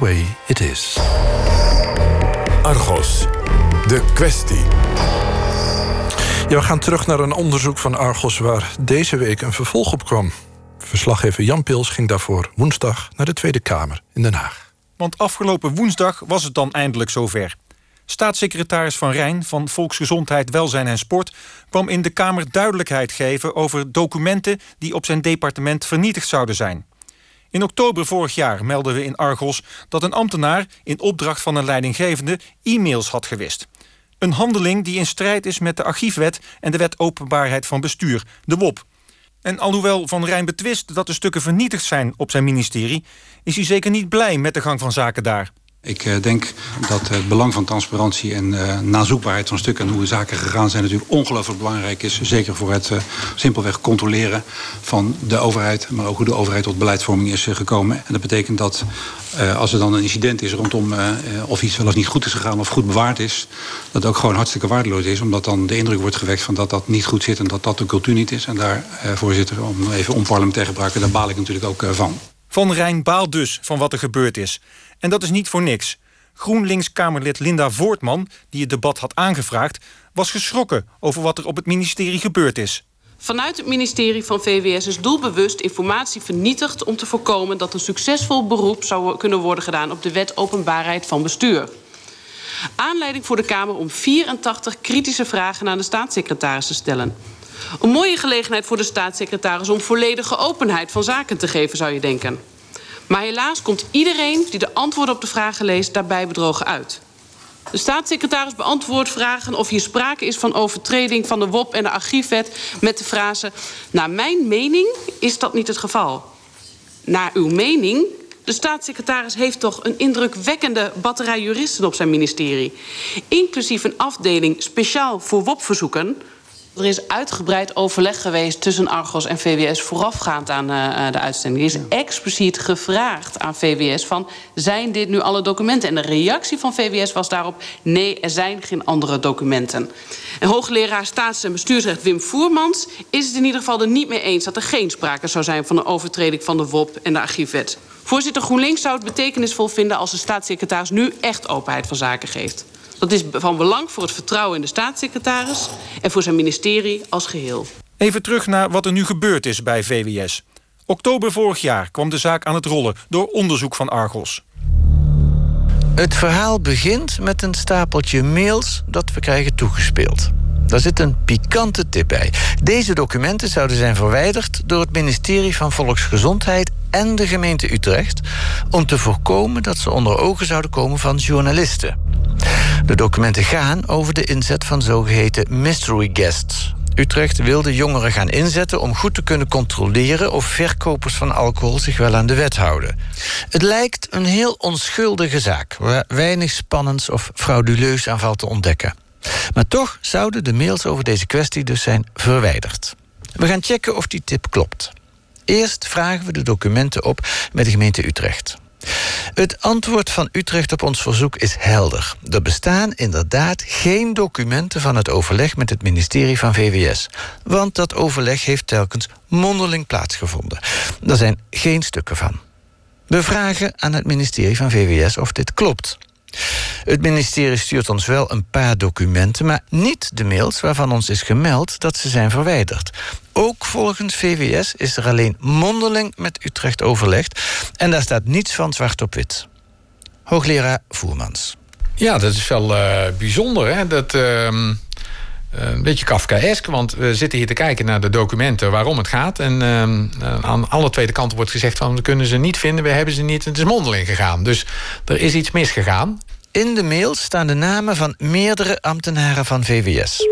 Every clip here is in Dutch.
way it is. Argos, de kwestie. Ja, we gaan terug naar een onderzoek van Argos waar deze week een vervolg op kwam. Verslaggever Jan Pils ging daarvoor woensdag naar de Tweede Kamer in Den Haag. Want afgelopen woensdag was het dan eindelijk zover. Staatssecretaris Van Rijn van Volksgezondheid, Welzijn en Sport kwam in de Kamer duidelijkheid geven over documenten die op zijn departement vernietigd zouden zijn. In oktober vorig jaar melden we in Argos dat een ambtenaar in opdracht van een leidinggevende e-mails had gewist. Een handeling die in strijd is met de archiefwet en de wet openbaarheid van bestuur, de WOP. En alhoewel Van Rijn betwist dat de stukken vernietigd zijn op zijn ministerie, is hij zeker niet blij met de gang van zaken daar. Ik eh, denk dat het belang van transparantie en uh, nazoekbaarheid van stukken en hoe de zaken gegaan zijn natuurlijk ongelooflijk belangrijk is. Zeker voor het uh, simpelweg controleren van de overheid, maar ook hoe de overheid tot beleidsvorming is gekomen. En dat betekent dat als er dan een incident is rondom of iets wel of niet goed is gegaan of goed bewaard is, dat het ook gewoon hartstikke waardeloos is. Omdat dan de indruk wordt gewekt van dat dat niet goed zit en dat dat de cultuur niet is. En daar, voorzitter, om even onparlementair gebruiken, daar baal ik natuurlijk ook van. Van Rijn baalt dus van wat er gebeurd is. En dat is niet voor niks. GroenLinks-Kamerlid Linda Voortman, die het debat had aangevraagd, was geschrokken over wat er op het ministerie gebeurd is. Vanuit het ministerie van VWS is doelbewust informatie vernietigd om te voorkomen dat een succesvol beroep zou kunnen worden gedaan op de wet openbaarheid van bestuur. Aanleiding voor de Kamer om 84 kritische vragen aan de staatssecretaris te stellen. Een mooie gelegenheid voor de staatssecretaris om volledige openheid van zaken te geven, zou je denken. Maar helaas komt iedereen die de antwoorden op de vragen leest daarbij bedrogen uit. De staatssecretaris beantwoordt vragen of hier sprake is van overtreding van de WOP en de archiefwet met de frase: Naar mijn mening is dat niet het geval. Naar uw mening de staatssecretaris heeft toch een indrukwekkende batterij juristen op zijn ministerie. Inclusief een afdeling speciaal voor WOP-verzoeken. Er is uitgebreid overleg geweest tussen Argos en VWS voorafgaand aan uh, de uitzending. Er is expliciet gevraagd aan VWS van zijn dit nu alle documenten? En de reactie van VWS was daarop nee, er zijn geen andere documenten. En hoogleraar staats- en bestuursrecht Wim Voermans is het in ieder geval er niet mee eens dat er geen sprake zou zijn van een overtreding van de WOP en de archiefwet. Voorzitter GroenLinks zou het betekenisvol vinden als de staatssecretaris nu echt openheid van zaken geeft. Dat is van belang voor het vertrouwen in de staatssecretaris en voor zijn ministerie als geheel. Even terug naar wat er nu gebeurd is bij VWS. Oktober vorig jaar kwam de zaak aan het rollen door onderzoek van Argos. Het verhaal begint met een stapeltje mails dat we krijgen toegespeeld. Daar zit een pikante tip bij. Deze documenten zouden zijn verwijderd door het ministerie van Volksgezondheid en de gemeente Utrecht om te voorkomen dat ze onder ogen zouden komen van journalisten. De documenten gaan over de inzet van zogeheten mystery guests. Utrecht wilde jongeren gaan inzetten om goed te kunnen controleren of verkopers van alcohol zich wel aan de wet houden. Het lijkt een heel onschuldige zaak, waar weinig spannends of frauduleus aan valt te ontdekken. Maar toch zouden de mails over deze kwestie dus zijn verwijderd. We gaan checken of die tip klopt. Eerst vragen we de documenten op met de gemeente Utrecht. Het antwoord van Utrecht op ons verzoek is helder. Er bestaan inderdaad geen documenten van het overleg met het ministerie van VWS. Want dat overleg heeft telkens mondeling plaatsgevonden. Er zijn geen stukken van. We vragen aan het ministerie van VWS of dit klopt. Het ministerie stuurt ons wel een paar documenten, maar niet de mails waarvan ons is gemeld dat ze zijn verwijderd. Ook volgens VWS is er alleen mondeling met Utrecht overlegd en daar staat niets van zwart op wit. Hoogleraar Voermans. Ja, dat is wel uh, bijzonder. Hè? Dat, uh, een beetje Kafkaesk, want we zitten hier te kijken naar de documenten waarom het gaat. En uh, aan alle tweede kanten wordt gezegd van we kunnen ze niet vinden, we hebben ze niet. Het is mondeling gegaan. Dus er is iets misgegaan. In de mail staan de namen van meerdere ambtenaren van VWS.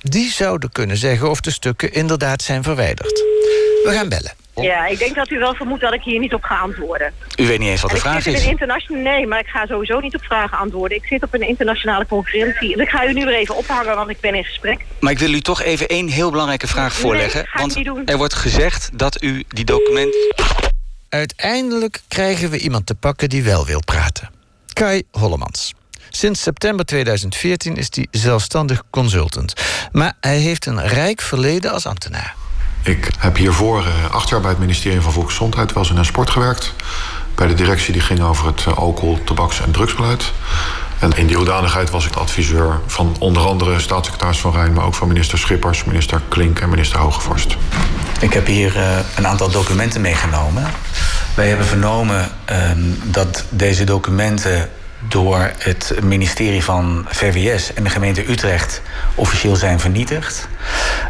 Die zouden kunnen zeggen of de stukken inderdaad zijn verwijderd. We gaan bellen. Ja, ik denk dat u wel vermoedt dat ik hier niet op ga antwoorden. U weet niet eens wat de vraag is? Internationale... Nee, maar ik ga sowieso niet op vragen antwoorden. Ik zit op een internationale conferentie. Dus ik ga u nu weer even ophangen, want ik ben in gesprek. Maar ik wil u toch even één heel belangrijke vraag voorleggen. Nee, want doen. er wordt gezegd dat u die document... Uiteindelijk krijgen we iemand te pakken die wel wil praten. Kai Hollemans. Sinds september 2014 is hij zelfstandig consultant. Maar hij heeft een rijk verleden als ambtenaar. Ik heb hiervoor uh, acht jaar bij het ministerie van Volksgezondheid, Welzijn en Sport gewerkt. bij de directie die ging over het alcohol, tabaks- en drugsbeleid. En in die hoedanigheid was ik adviseur van onder andere staatssecretaris Van Rijn... maar ook van minister Schippers, minister Klink en minister Hogevorst. Ik heb hier uh, een aantal documenten meegenomen. Wij hebben vernomen uh, dat deze documenten door het ministerie van VWS en de gemeente Utrecht officieel zijn vernietigd.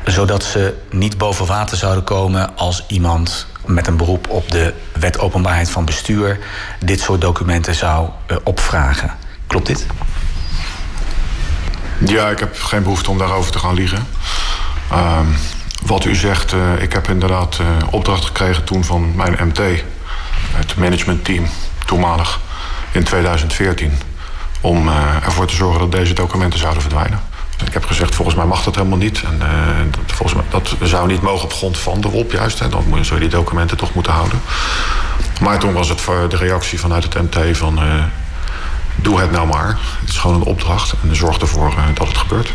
Zodat ze niet boven water zouden komen als iemand met een beroep op de wet openbaarheid van bestuur dit soort documenten zou uh, opvragen. Klopt dit? Ja, ik heb geen behoefte om daarover te gaan liegen. Uh, wat u zegt, uh, ik heb inderdaad uh, opdracht gekregen toen van mijn MT, het managementteam, toenmalig, in 2014, om uh, ervoor te zorgen dat deze documenten zouden verdwijnen. Ik heb gezegd, volgens mij mag dat helemaal niet. En dat, volgens mij, dat zou niet mogen op grond van de WOP juist. Hè. Dan zou je die documenten toch moeten houden. Maar toen was het de reactie vanuit het MT van doe het nou maar. Het is gewoon een opdracht en zorg ervoor dat het gebeurt.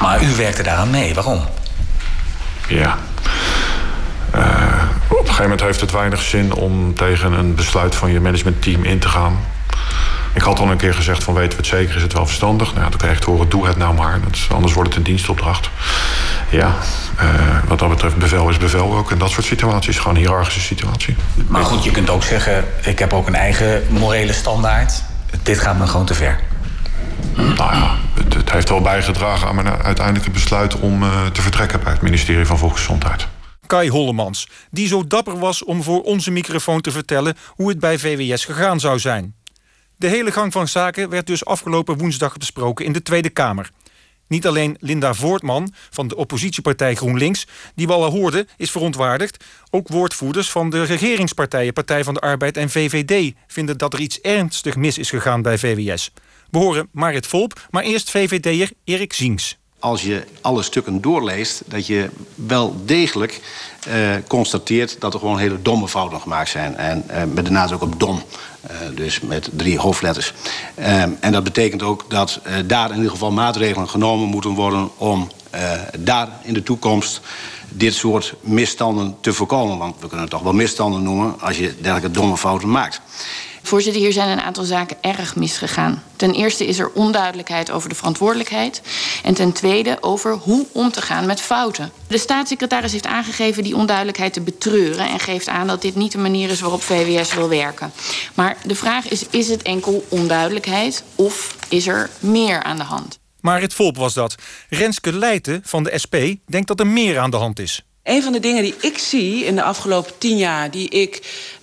Maar u werkte daaraan mee, waarom? Ja. Op een gegeven moment heeft het weinig zin om tegen een besluit van je managementteam in te gaan. Ik had al een keer gezegd van weten we het zeker, is het wel verstandig. Nou, dan krijg ik te horen, doe het nou maar. Anders wordt het een dienstopdracht. Ja, uh, wat dat betreft, bevel is bevel ook. En dat soort situaties, gewoon een hiërarchische situatie. Maar goed, je kunt ook zeggen, ik heb ook een eigen morele standaard dit gaat me gewoon te ver. Nou ja, het, het heeft wel bijgedragen aan mijn uiteindelijke besluit om uh, te vertrekken bij het ministerie van Volksgezondheid. Kai Hollemans, die zo dapper was om voor onze microfoon te vertellen hoe het bij VWS gegaan zou zijn. De hele gang van zaken werd dus afgelopen woensdag besproken in de Tweede Kamer. Niet alleen Linda Voortman van de oppositiepartij GroenLinks, die we al hoorden, is verontwaardigd. Ook woordvoerders van de regeringspartijen Partij van de Arbeid en VVD vinden dat er iets ernstig mis is gegaan bij VWS. We horen Marit Volp, maar eerst VVD'er Erik Ziens als je alle stukken doorleest, dat je wel degelijk uh, constateert dat er gewoon hele domme fouten gemaakt zijn. En uh, met de nadruk op dom. Uh, dus met drie hoofdletters. en dat betekent ook dat daar in ieder geval maatregelen genomen moeten worden om daar in de toekomst dit soort misstanden te voorkomen. Want we kunnen het toch wel misstanden noemen als je dergelijke domme fouten maakt. Voorzitter, hier zijn een aantal zaken erg misgegaan. Ten eerste is er onduidelijkheid over de verantwoordelijkheid. En ten tweede over hoe om te gaan met fouten. De staatssecretaris heeft aangegeven die onduidelijkheid te betreuren... en geeft aan dat dit niet de manier is waarop VWS wil werken. Maar de vraag is, is het enkel onduidelijkheid of is er meer aan de hand? Maar het volk was dat. Renske Leijten van de SP denkt dat er meer aan de hand is. Een van de dingen die ik zie in de afgelopen tien jaar... die ik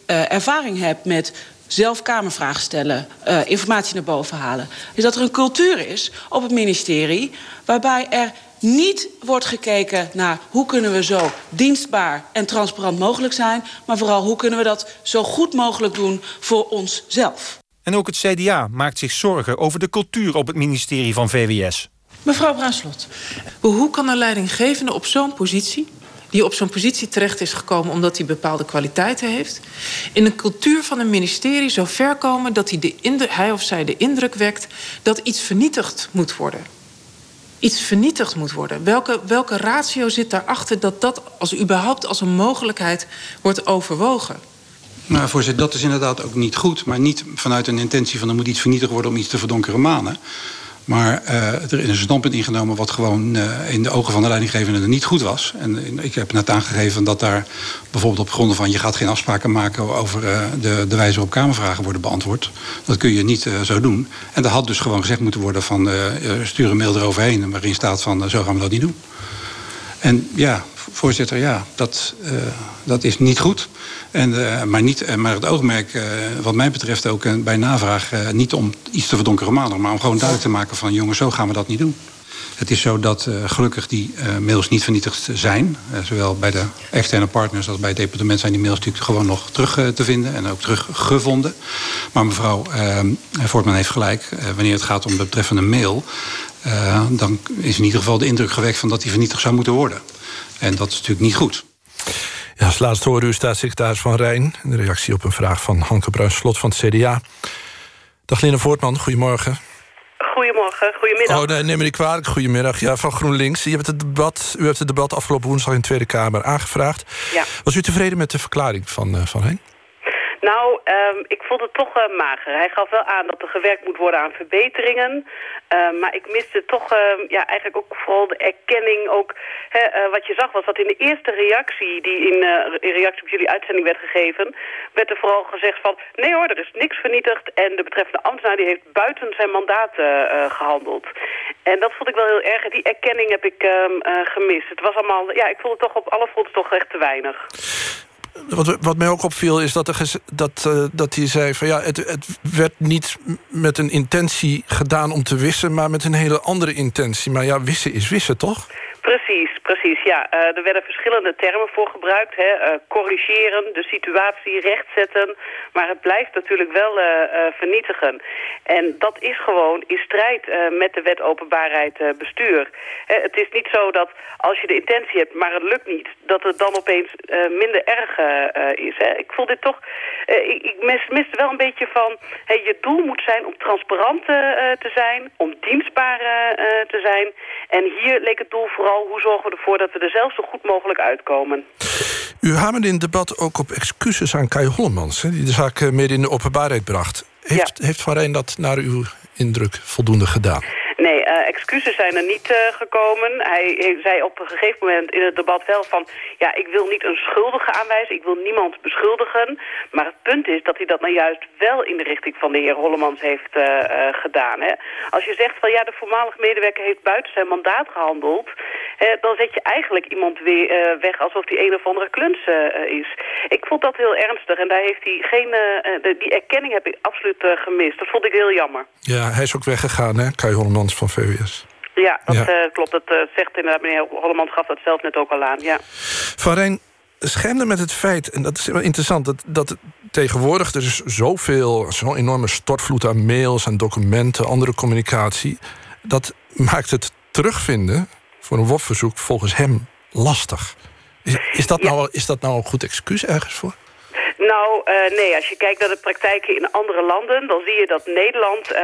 uh, ervaring heb met zelf Kamervragen stellen, uh, informatie naar boven halen... is dat er een cultuur is op het ministerie... waarbij er niet wordt gekeken naar hoe kunnen we zo dienstbaar en transparant mogelijk zijn... maar vooral hoe kunnen we dat zo goed mogelijk doen voor onszelf. En ook het CDA maakt zich zorgen over de cultuur op het ministerie van VWS. Mevrouw Bruinslot, hoe kan een leidinggevende op zo'n positie die op zo'n positie terecht is gekomen omdat hij bepaalde kwaliteiten heeft, in een cultuur van een ministerie zo ver komen dat hij, de hij of zij de indruk wekt dat iets vernietigd moet worden. Iets vernietigd moet worden. Welke, welke ratio zit daarachter dat dat als überhaupt als een mogelijkheid wordt overwogen? Nou, voorzitter, dat is inderdaad ook niet goed. Maar niet vanuit een intentie van er moet iets vernietigd worden om iets te verdonkeren manen. Maar uh, er is een standpunt ingenomen wat gewoon uh, in de ogen van de leidinggevende niet goed was. En ik heb net aangegeven dat daar bijvoorbeeld op gronden van je gaat geen afspraken maken over uh, de, de wijze waarop Kamervragen worden beantwoord. Dat kun je niet zo doen. En dat had dus gewoon gezegd moeten worden van stuur een mail eroverheen waarin staat van zo gaan we dat niet doen. En ja, voorzitter, ja, dat, dat is niet goed. En, uh, maar, niet, uh, maar het oogmerk, wat mij betreft ook bij navraag... niet om iets te verdonkeren maanden, maar om gewoon duidelijk te maken van... jongens, zo gaan we dat niet doen. Het is zo dat gelukkig die mails niet vernietigd zijn. zowel bij de externe partners als bij het departement... zijn die mails natuurlijk gewoon nog terug te vinden en ook teruggevonden. Maar mevrouw Voortman heeft gelijk. wanneer het gaat om de betreffende mail... dan is in ieder geval de indruk gewekt van dat die vernietigd zou moeten worden. En dat is natuurlijk niet goed. Ja, als laatste hoorde u staatssecretaris Van Rijn... in reactie op een vraag van Hanke Bruins-Slot van het CDA. Dag Linne Voortman, goedemorgen. Goedemorgen, goedemiddag. Oh, nee, neem me niet kwalijk. Goedemiddag. Ja, van GroenLinks. Je hebt het debat, u hebt het debat afgelopen woensdag in de Tweede Kamer aangevraagd. Ja. Was u tevreden met de verklaring van uh, Van Rijn? Nou, um, ik vond het toch uh, mager. Hij gaf wel aan dat er gewerkt moet worden aan verbeteringen. Uh, maar ik miste toch uh, ja, eigenlijk ook vooral de erkenning. Ook, hè, wat je zag was dat in de eerste reactie die in, in reactie op jullie uitzending werd gegeven... werd er vooral gezegd van nee hoor, er is niks vernietigd. En de betreffende ambtenaar die heeft buiten zijn mandaat gehandeld. En dat vond ik wel heel erg. Die erkenning heb ik ehm, gemist. Het was allemaal, ja, ik vond het toch op alle fronten toch echt te weinig. Wat, wat mij ook opviel is dat, dat, uh, dat hij zei... van ja, het, het werd niet met een intentie gedaan om te wissen... maar met een hele andere intentie. Maar ja, wissen is wissen, toch? Precies, precies. Ja, uh, er werden verschillende termen voor gebruikt. Hè. Uh, corrigeren, de situatie rechtzetten. Maar het blijft natuurlijk wel uh, vernietigen. En dat is gewoon in strijd met de wet openbaarheid bestuur. het is niet zo dat als je de intentie hebt, maar het lukt niet... dat het dan opeens minder erg is. Hè. Ik voel dit toch... ik, ik mis, wel een beetje van... Je doel moet zijn om transparant te zijn, om dienstbaar te zijn. En hier leek het doel vooral hoe zorgen we ervoor dat we er zelf zo goed mogelijk uitkomen. U hamerde in het debat ook op excuses aan Kai Hollemans... Hè, die de zaak eh, mede in de openbaarheid bracht. Heeft, heeft Van Rijn dat naar uw indruk voldoende gedaan? Nee, uh, excuses zijn er niet uh, gekomen. Hij zei op een gegeven moment in het debat wel van... ja, ik wil niet een schuldige aanwijzen, ik wil niemand beschuldigen. Maar het punt is dat hij dat nou juist wel in de richting van de heer Hollemans heeft uh, gedaan. Hè. Als je zegt van ja, de voormalige medewerker heeft buiten zijn mandaat gehandeld... Dan zet je eigenlijk iemand weer weg alsof die een of andere kluns is. Ik vond dat heel ernstig en daar heeft hij geen... Die erkenning heb ik absoluut gemist. Dat vond ik heel jammer. Ja, hij is ook weggegaan, hè, Kai Hollemans van VWS. Ja, dat ja. Uh, klopt. Dat uh, zegt inderdaad meneer Hollemans gaf dat zelf net ook al aan. Ja. Van Rijn schermde met het feit, en dat is wel interessant... dat, dat tegenwoordig er is zoveel, zo'n enorme stortvloed aan mails... en documenten, andere communicatie... dat maakt het terugvinden voor een WOP-verzoek volgens hem lastig. Is, is, dat nou, is dat nou een goed excuus ergens voor? Nou, uh, nee. Als je kijkt naar de praktijken in andere landen... dan zie je dat Nederland uh,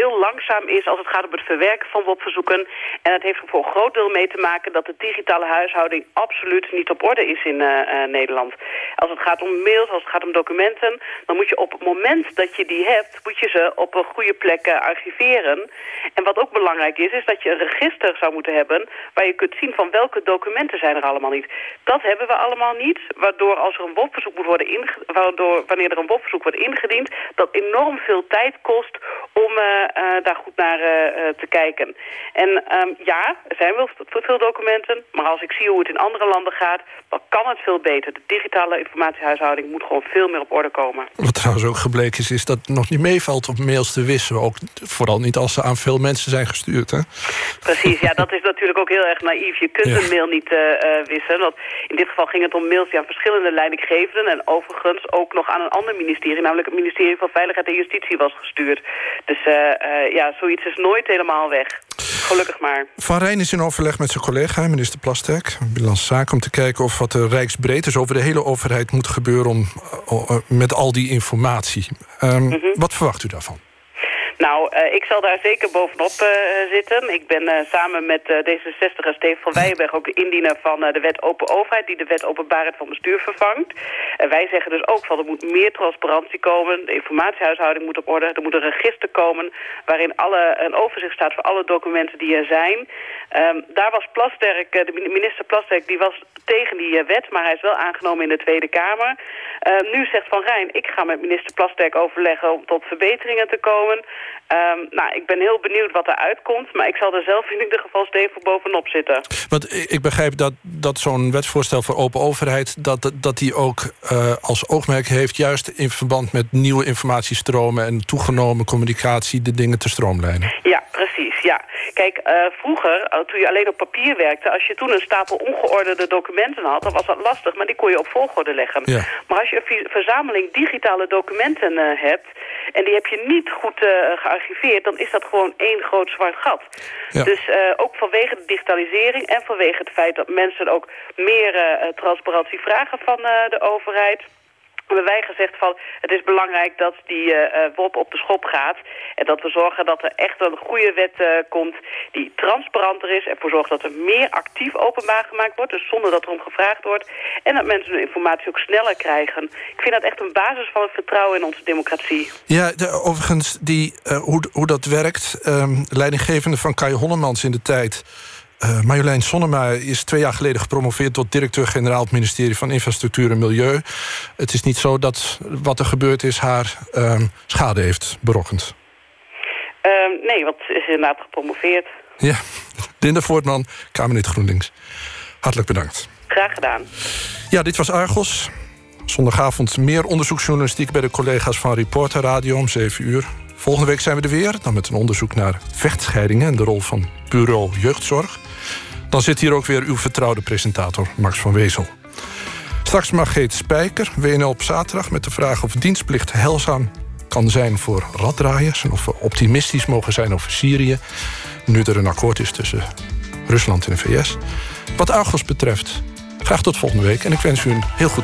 heel langzaam is als het gaat om het verwerken van WOP-verzoeken. En dat heeft er voor een groot deel mee te maken... dat de digitale huishouding absoluut niet op orde is in uh, Nederland. Als het gaat om mails, als het gaat om documenten... dan moet je op het moment dat je die hebt... moet je ze op een goede plek archiveren. En wat ook belangrijk is, is dat je een register zou moeten hebben... waar je kunt zien van welke documenten zijn er allemaal niet. Dat hebben we allemaal niet, waardoor als er een WOP-verzoek moet worden ingediend waardoor wanneer er een WOP-verzoek wordt ingediend... dat enorm veel tijd kost om uh, uh, daar goed naar uh, te kijken. En um, ja, er zijn wel veel documenten... maar als ik zie hoe het in andere landen gaat... dan kan het veel beter. De digitale informatiehuishouding moet gewoon veel meer op orde komen. Wat trouwens ook gebleken is, is dat het nog niet meevalt om mails te wisselen. Ook vooral niet als ze aan veel mensen zijn gestuurd, hè? Precies, ja, dat is natuurlijk ook heel erg naïef. Je kunt ja. een mail niet wisselen. Want in dit geval ging het om mails die aan verschillende leidinggevenden... en overigens ook nog aan een ander ministerie... namelijk het ministerie van Veiligheid en Justitie was gestuurd. Dus uh, uh, ja, zoiets is nooit helemaal weg. Gelukkig maar. Van Rijn is in overleg met zijn collega, minister Plasterk... Binnenlandse Zaken, om te kijken of wat de rijksbreed... dus over de hele overheid moet gebeuren om, uh, met al die informatie. Um, mm -hmm. Wat verwacht u daarvan? Nou, uh, ik zal daar zeker bovenop uh, zitten. Ik ben uh, samen met D66 en Steven van Weijenberg ook de indiener van de wet Open Overheid... die de wet Openbaarheid van Bestuur vervangt. En wij zeggen dus ook van er moet meer transparantie komen. De informatiehuishouding moet op orde. Er moet een register komen waarin alle, een overzicht staat voor alle documenten die er zijn. Um, daar was Plasterk, de minister Plasterk, die was tegen die wet... maar hij is wel aangenomen in de Tweede Kamer. Uh, nu zegt Van Rijn, ik ga met minister Plasterk overleggen om tot verbeteringen te komen... Um, nou, ik ben heel benieuwd wat er uitkomt, maar ik zal er zelf in ieder geval stevig bovenop zitten. Want ik begrijp dat, dat zo'n wetsvoorstel voor open overheid... dat, dat die ook uh, als oogmerk heeft... juist in verband met nieuwe informatiestromen... en toegenomen communicatie de dingen te stroomlijnen. Ja, precies, ja. Kijk, uh, vroeger, toen je alleen op papier werkte... als je toen een stapel ongeordende documenten had... dan was dat lastig, maar die kon je op volgorde leggen. Ja. Maar als je een verzameling digitale documenten uh, hebt... en die heb je niet goed uh, gearchiveerd... dan is dat gewoon één groot zwart gat. Ja. Dus ook vanwege de digitalisering... en vanwege het feit dat mensen ook meer transparantie vragen van de overheid... hebben wij gezegd van het is belangrijk dat die uh, WOP op de schop gaat. En dat we zorgen dat er echt een goede wet uh, komt die transparanter is. En voor zorgt dat er meer actief openbaar gemaakt wordt. Dus zonder dat er om gevraagd wordt. En dat mensen hun informatie ook sneller krijgen. Ik vind dat echt een basis van het vertrouwen in onze democratie. Ja, de, overigens, die, hoe, hoe dat werkt. Um, leidinggevende van Kai Honnemans in de tijd uh, Marjolein Sonnema is twee jaar geleden gepromoveerd tot directeur-generaal het ministerie van Infrastructuur en Milieu. Het is niet zo dat wat er gebeurd is haar uh, schade heeft berokkend. Uh, nee, want ze is inderdaad gepromoveerd. Ja, Linda Voortman, Kamerlid GroenLinks. Hartelijk bedankt. Graag gedaan. Ja, dit was Argos. Zondagavond meer onderzoeksjournalistiek bij de collega's van Reporter Radio om 7 uur. Volgende week zijn we er weer, dan met een onderzoek naar vechtscheidingen en de rol van bureau jeugdzorg. Dan zit hier ook weer uw vertrouwde presentator Max van Wezel. Straks Margreet Spijker, WNL op zaterdag... met de vraag of dienstplicht heilzaam kan zijn voor raddraaiers... en of we optimistisch mogen zijn over Syrië... nu er een akkoord is tussen Rusland en de VS. Wat Argos betreft, graag tot volgende week... en ik wens u een heel goed